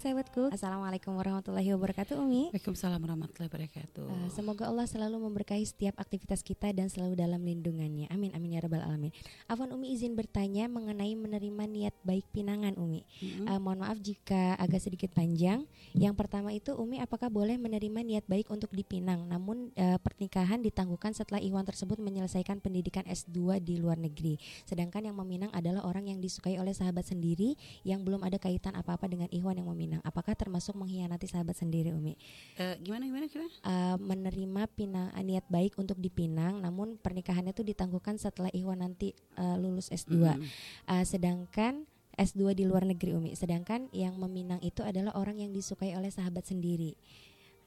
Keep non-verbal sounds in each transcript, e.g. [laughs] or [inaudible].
Sahabatku, Assalamualaikum warahmatullahi wabarakatuh Umi. Waalaikumsalam warahmatullahi wabarakatuh. Uh, Semoga Allah selalu memberkahi setiap aktivitas kita dan selalu dalam lindungannya. Amin, amin ya rabbal alamin. Afwan Umi izin bertanya mengenai menerima niat baik pinangan Umi. Mm-hmm. uh, Mohon maaf jika agak sedikit panjang. Yang pertama itu Umi apakah boleh menerima niat baik untuk dipinang? Namun uh, pernikahan ditangguhkan setelah Iwan tersebut menyelesaikan pendidikan S2 di luar negeri. Sedangkan yang meminang adalah orang yang disukai oleh sahabat sendiri Yang belum ada kaitan apa-apa dengan Iwan yang meminang Pinang. Apakah termasuk mengkhianati sahabat sendiri, Umi? Uh, gimana gimana gimana? Uh, menerima pinang niat baik untuk dipinang, namun pernikahannya itu ditangguhkan setelah Iwan nanti uh, lulus S2. Mm -hmm. uh, sedangkan S2 di luar negeri, Umi. Sedangkan yang meminang itu adalah orang yang disukai oleh sahabat sendiri.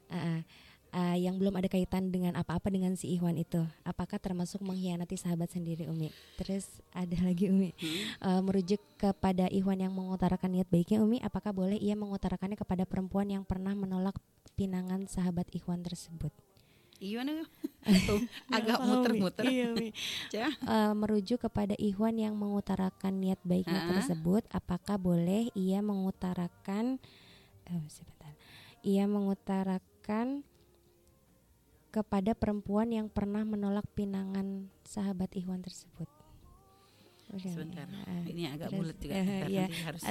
Uh, uh, yang belum ada kaitan dengan apa-apa dengan si Iwan itu apakah termasuk mengkhianati sahabat sendiri Umi terus ada [laughs] lagi Umi hmm. uh, merujuk kepada Iwan yang mengutarakan niat baiknya Umi apakah boleh ia mengutarakannya kepada perempuan yang pernah menolak pinangan sahabat Iwan tersebut Iwan [laughs] agak muter-muter. Iya, uh, [laughs] merujuk kepada Iwan yang mengutarakan niat baiknya uh -huh. tersebut, apakah boleh ia mengutarakan uh, sebentar. Ia mengutarakan kepada perempuan yang pernah menolak pinangan sahabat Ikhwan tersebut. Sebentar, uh, ini agak bulat juga. [laughs] Uh, ya. harus.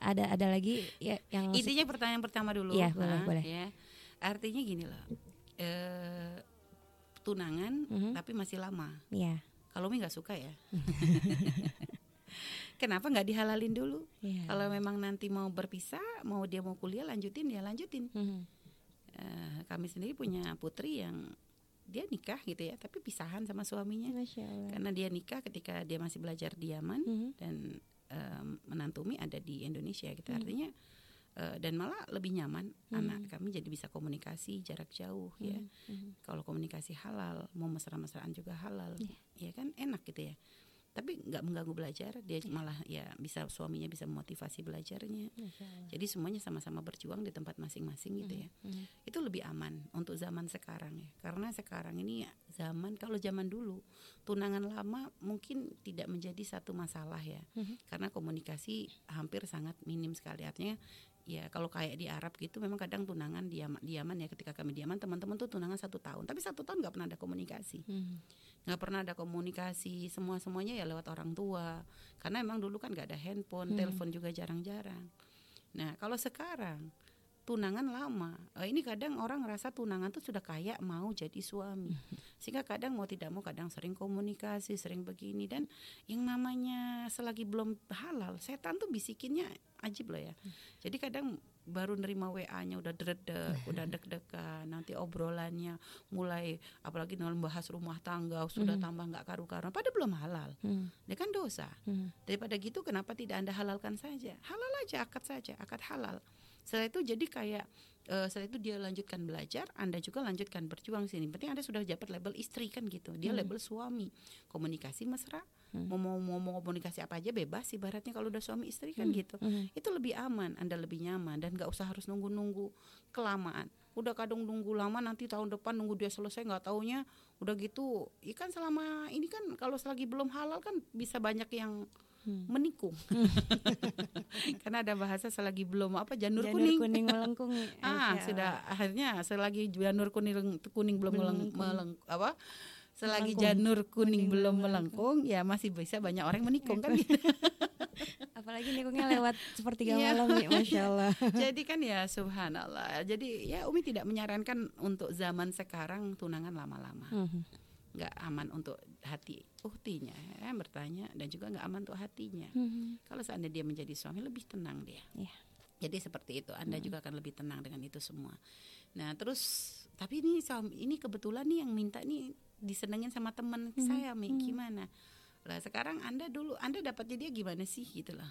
Ada ada lagi ya yang intinya pertanyaan pertama dulu. Iya boleh nah, boleh. Ya. Artinya gini loh, e, tunangan mhm. -huh. tapi masih lama. Iya. Kalau mi nggak suka ya. [laughs] Kenapa nggak dihalalin dulu? Yeah. Kalau memang nanti mau berpisah, mau dia mau kuliah lanjutin ya lanjutin. Uh mhm. Uh, kami sendiri punya putri yang dia nikah gitu ya tapi pisahan sama suaminya karena dia nikah ketika dia masih belajar di Yaman mm -hmm. dan uh, menantumi ada di Indonesia gitu mm -hmm. artinya uh, dan malah lebih nyaman mm -hmm. anak kami jadi bisa komunikasi jarak jauh mm -hmm. ya mm -hmm. kalau komunikasi halal mau mesra-mesraan juga halal yeah. ya kan enak gitu ya tapi nggak mengganggu belajar dia yeah. malah ya bisa suaminya bisa memotivasi belajarnya jadi semuanya sama-sama berjuang di tempat masing-masing gitu ya mm -hmm. itu lebih aman untuk zaman sekarang ya karena sekarang ini zaman kalau zaman dulu tunangan lama mungkin tidak menjadi satu masalah ya mm -hmm. karena komunikasi hampir sangat minim sekali artinya ya kalau kayak di Arab gitu memang kadang tunangan diam diaman ya ketika kami diaman teman-teman tuh tunangan satu tahun tapi satu tahun nggak pernah ada komunikasi hmm. nggak hmm. pernah ada komunikasi semua semuanya ya lewat orang tua karena emang dulu kan nggak ada handphone hmm. telepon juga jarang-jarang nah kalau sekarang tunangan lama. Uh, ini kadang orang ngerasa tunangan tuh sudah kayak mau jadi suami. [laughs] Sehingga kadang mau tidak mau kadang sering komunikasi, sering begini dan yang namanya selagi belum halal, setan tuh bisikinnya ajib loh ya. Jadi kadang baru nerima WA-nya udah dredek, [laughs] udah deg-degan, nanti obrolannya mulai apalagi dalam bahas rumah tangga sudah hmm. tambah nggak karu-karuan, padahal belum halal. Hmm. Dia kan dosa. Hmm. Daripada gitu kenapa tidak Anda halalkan saja? Halal aja, akad saja, akad halal. Setelah itu jadi kayak uh, setelah itu dia lanjutkan belajar, Anda juga lanjutkan berjuang sini. Penting Anda sudah dapat label istri kan gitu. Dia hmm. label suami. Komunikasi mesra, hmm. mau, mau mau mau komunikasi apa aja bebas ibaratnya kalau udah suami istri kan hmm. gitu. Hmm. Itu lebih aman, Anda lebih nyaman dan nggak usah harus nunggu-nunggu kelamaan. Udah kadang nunggu lama nanti tahun depan nunggu dia selesai nggak taunya udah gitu. Ikan selama ini kan kalau selagi belum halal kan bisa banyak yang hmm. menikung. [laughs] Karena ada bahasa selagi belum apa janur, janur kuning. kuning [laughs] melengkung. ah, sudah akhirnya selagi janur kuning kuning belum meleng, meleng apa? Selagi melengkung. janur kuning, kuning belum melengkung, ya masih bisa banyak orang menikung kan gitu. [laughs] Apalagi nikungnya lewat sepertiga iya. malam ya, masya Allah. Jadi kan ya subhanallah. Jadi ya Umi tidak menyarankan untuk zaman sekarang tunangan lama-lama. Mm -hmm nggak aman untuk hati uhtinya ya, bertanya dan juga nggak aman untuk hatinya hmm. kalau seandainya dia menjadi suami lebih tenang dia yeah. jadi seperti itu anda hmm. juga akan lebih tenang dengan itu semua nah terus tapi ini ini kebetulan nih yang minta nih disenengin sama teman hmm. saya mi hmm. gimana lah sekarang anda dulu anda dapatnya dia gimana sih gitu lah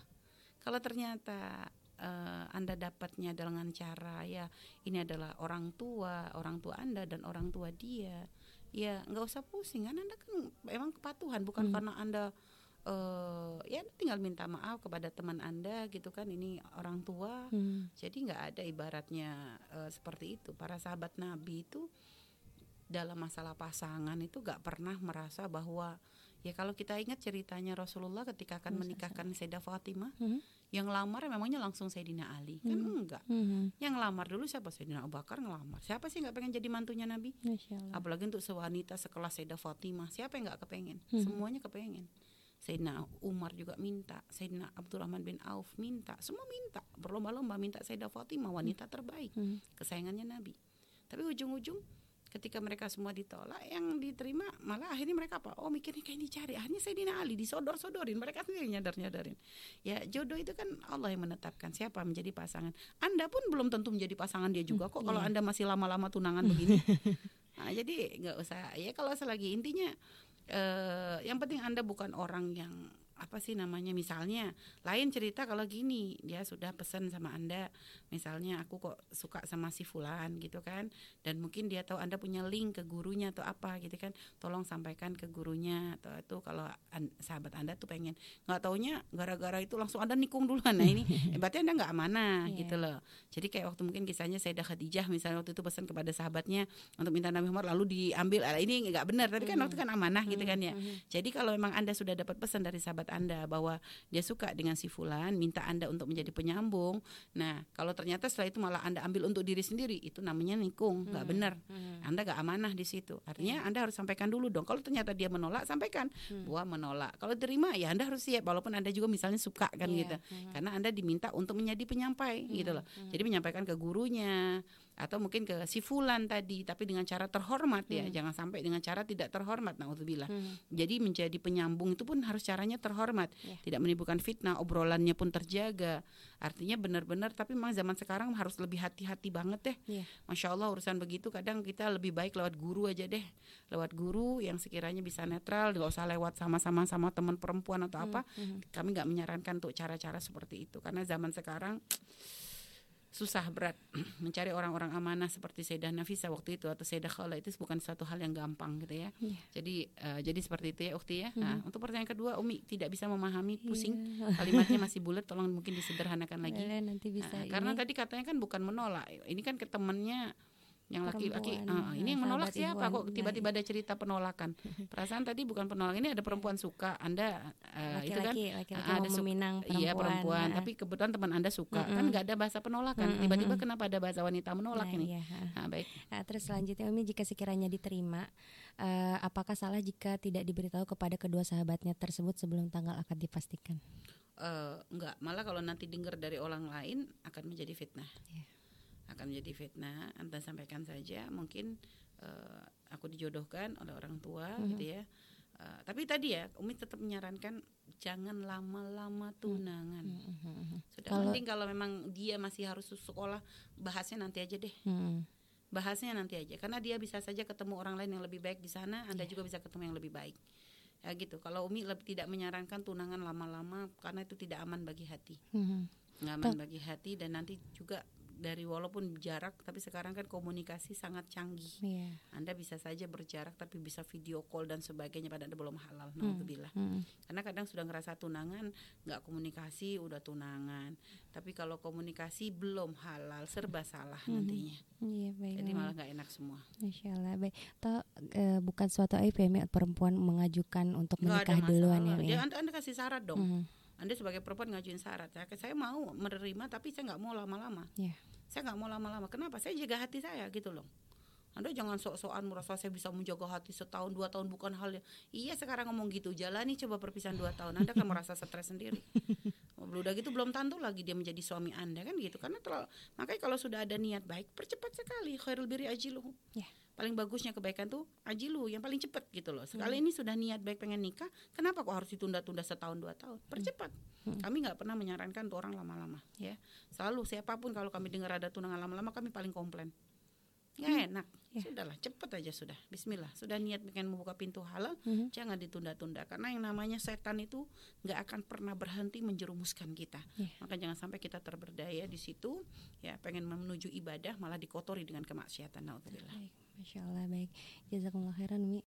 kalau ternyata uh, Anda dapatnya dengan cara ya ini adalah orang tua, orang tua Anda dan orang tua dia. Ya, nggak usah pusing kan Anda kan emang kepatuhan bukan hmm. karena Anda uh, ya tinggal minta maaf kepada teman Anda gitu kan ini orang tua. Hmm. Jadi nggak ada ibaratnya uh, seperti itu. Para sahabat Nabi itu dalam masalah pasangan itu gak pernah merasa bahwa ya kalau kita ingat ceritanya Rasulullah ketika akan menikahkan Sayyidah Fatimah, hmm yang lamar memangnya langsung Sayyidina Ali? Kan hmm. enggak. Hmm. yang lamar dulu siapa? Sayyidina Abu Bakar ngelamar. Siapa sih nggak pengen jadi mantunya Nabi? Apalagi untuk sewanita sekelas Sayyidah Fatimah. Siapa yang nggak kepengen? Hmm. semuanya kepengen. Sayyidina Umar juga minta Sayyidina Abdurrahman bin Auf minta. Semua minta. Berlomba-lomba minta Sayyidah Fatimah wanita terbaik. Hmm. kesayangannya Nabi. Tapi ujung-ujung ketika mereka semua ditolak yang diterima malah akhirnya mereka apa? Oh mikirnya kayak dicari. Akhirnya saya Dina Ali disodor-sodorin. Mereka sendiri nyadar-nyadarin. Ya jodoh itu kan Allah yang menetapkan siapa menjadi pasangan. Anda pun belum tentu menjadi pasangan dia juga kok kalau yeah. anda masih lama-lama tunangan [laughs] begini. Nah, jadi nggak usah. Ya kalau selagi intinya eh, yang penting anda bukan orang yang apa sih namanya? Misalnya lain cerita kalau gini dia sudah pesan sama anda misalnya aku kok suka sama si fulan gitu kan dan mungkin dia tahu anda punya link ke gurunya atau apa gitu kan tolong sampaikan ke gurunya atau itu kalau an, sahabat anda tuh pengen. Nggak taunya gara-gara itu langsung anda nikung duluan. Nah ini [laughs] berarti anda nggak amanah yeah. gitu loh. Jadi kayak waktu mungkin kisahnya Sayyidah Khadijah misalnya waktu itu pesan kepada sahabatnya untuk minta Nabi Muhammad lalu diambil. Ah, ini nggak benar tapi kan mm. waktu kan amanah gitu kan ya. Mm. jadi kalau memang anda sudah dapat pesan dari sahabat anda bahwa dia suka dengan si fulan, minta Anda untuk menjadi penyambung. Nah, kalau ternyata setelah itu malah Anda ambil untuk diri sendiri, itu namanya nikung, nggak hmm. benar. Hmm. Anda nggak amanah di situ. Artinya hmm. Anda harus sampaikan dulu dong. Kalau ternyata dia menolak, sampaikan hmm. bahwa menolak. Kalau terima ya Anda harus siap walaupun Anda juga misalnya suka kan yeah. gitu. Hmm. Karena Anda diminta untuk menjadi penyampai hmm. gitu loh. Hmm. Jadi menyampaikan ke gurunya, atau mungkin ke si fulan tadi tapi dengan cara terhormat ya hmm. jangan sampai dengan cara tidak terhormat naudzubillah hmm. jadi menjadi penyambung itu pun harus caranya terhormat yeah. tidak menimbulkan fitnah obrolannya pun terjaga artinya benar-benar tapi memang zaman sekarang harus lebih hati-hati banget deh yeah. masya Allah urusan begitu kadang kita lebih baik lewat guru aja deh lewat guru yang sekiranya bisa netral nggak usah lewat sama-sama sama teman perempuan atau hmm. apa hmm. kami nggak menyarankan untuk cara-cara seperti itu karena zaman sekarang susah berat [clears throat] mencari orang-orang amanah seperti Sayyidah Nafisa waktu itu atau Sayyidah Khala itu bukan suatu hal yang gampang gitu ya. Yeah. Jadi uh, jadi seperti itu ya Ukti ya. Hmm. Nah, untuk pertanyaan kedua Umi tidak bisa memahami iya. pusing yeah. kalimatnya masih bulat tolong mungkin disederhanakan lagi. Yeah, nanti bisa nah, karena tadi katanya kan bukan menolak. Ini kan ke temannya yang laki-laki uh, ini yang menolak siapa? kok tiba-tiba ada cerita penolakan? [laughs] Perasaan tadi bukan penolakan ini ada perempuan suka anda uh, laki -laki, itu kan laki -laki ada meminang perempuan iya perempuan nah. tapi kebetulan teman anda suka. Mm -hmm. kan nggak ada bahasa penolakan. Tiba-tiba mm -hmm. kenapa ada bahasa wanita menolak nah, ini? iya. nah, baik. Nah, terus selanjutnya Umi jika sekiranya diterima uh, apakah salah jika tidak diberitahu kepada kedua sahabatnya tersebut sebelum tanggal akan dipastikan? Uh, enggak malah kalau nanti dengar dari orang lain akan menjadi fitnah. Yeah akan menjadi fitnah anda sampaikan saja mungkin uh, aku dijodohkan oleh orang tua mm -hmm. gitu ya uh, tapi tadi ya Umi tetap menyarankan jangan lama-lama tunangan mm -hmm. sudah kalau, penting kalau memang dia masih harus sekolah bahasnya nanti aja deh mm -hmm. bahasnya nanti aja karena dia bisa saja ketemu orang lain yang lebih baik di sana anda yeah. juga bisa ketemu yang lebih baik ya gitu kalau Umi lebih tidak menyarankan tunangan lama-lama karena itu tidak aman bagi hati mm -hmm. nggak aman bagi hati dan nanti juga dari walaupun jarak tapi sekarang kan komunikasi sangat canggih. Yeah. Anda bisa saja berjarak tapi bisa video call dan sebagainya pada Anda belum halal. Hmm. Hmm. Karena kadang sudah ngerasa tunangan nggak komunikasi udah tunangan. Tapi kalau komunikasi belum halal serba salah hmm. nantinya. Yeah, baik, Jadi malah nggak enak semua. Insya Allah baik. Toh e, bukan suatu aib ya perempuan mengajukan untuk menikah duluan ya. Dia, anda, anda kasih syarat dong. Hmm anda sebagai perempuan ngajuin syarat ya. Saya mau menerima tapi saya nggak mau lama-lama. Yeah. saya nggak mau lama-lama. Kenapa? Saya jaga hati saya gitu loh. Anda jangan sok-sokan merasa saya bisa menjaga hati setahun dua tahun bukan hal yang iya sekarang ngomong gitu. Jalani coba perpisahan dua tahun. Anda akan merasa stres sendiri. [laughs] Udah gitu belum tentu lagi dia menjadi suami Anda kan gitu. Karena terlalu, makanya kalau sudah ada niat baik percepat sekali. Khairul biri ajiluh yeah paling bagusnya kebaikan tuh ajilu yang paling cepat gitu loh. Sekali hmm. ini sudah niat baik pengen nikah kenapa kok harus ditunda-tunda setahun dua tahun? Percepat. Hmm. kami nggak pernah menyarankan tuh orang lama-lama ya. Selalu siapa pun kalau kami dengar ada tunangan lama-lama kami paling komplain. Nggak hmm. enak. Ya. sudahlah cepet aja sudah. Bismillah. Sudah niat pengen membuka pintu halal hmm. jangan ditunda-tunda. Karena yang namanya setan itu nggak akan pernah berhenti menjerumuskan kita. Ya. maka jangan sampai kita terberdaya di situ ya pengen menuju ibadah malah dikotori dengan kemaksiatan. Alhamdulillah Masya Allah baik. Jazakumullah khairan Umi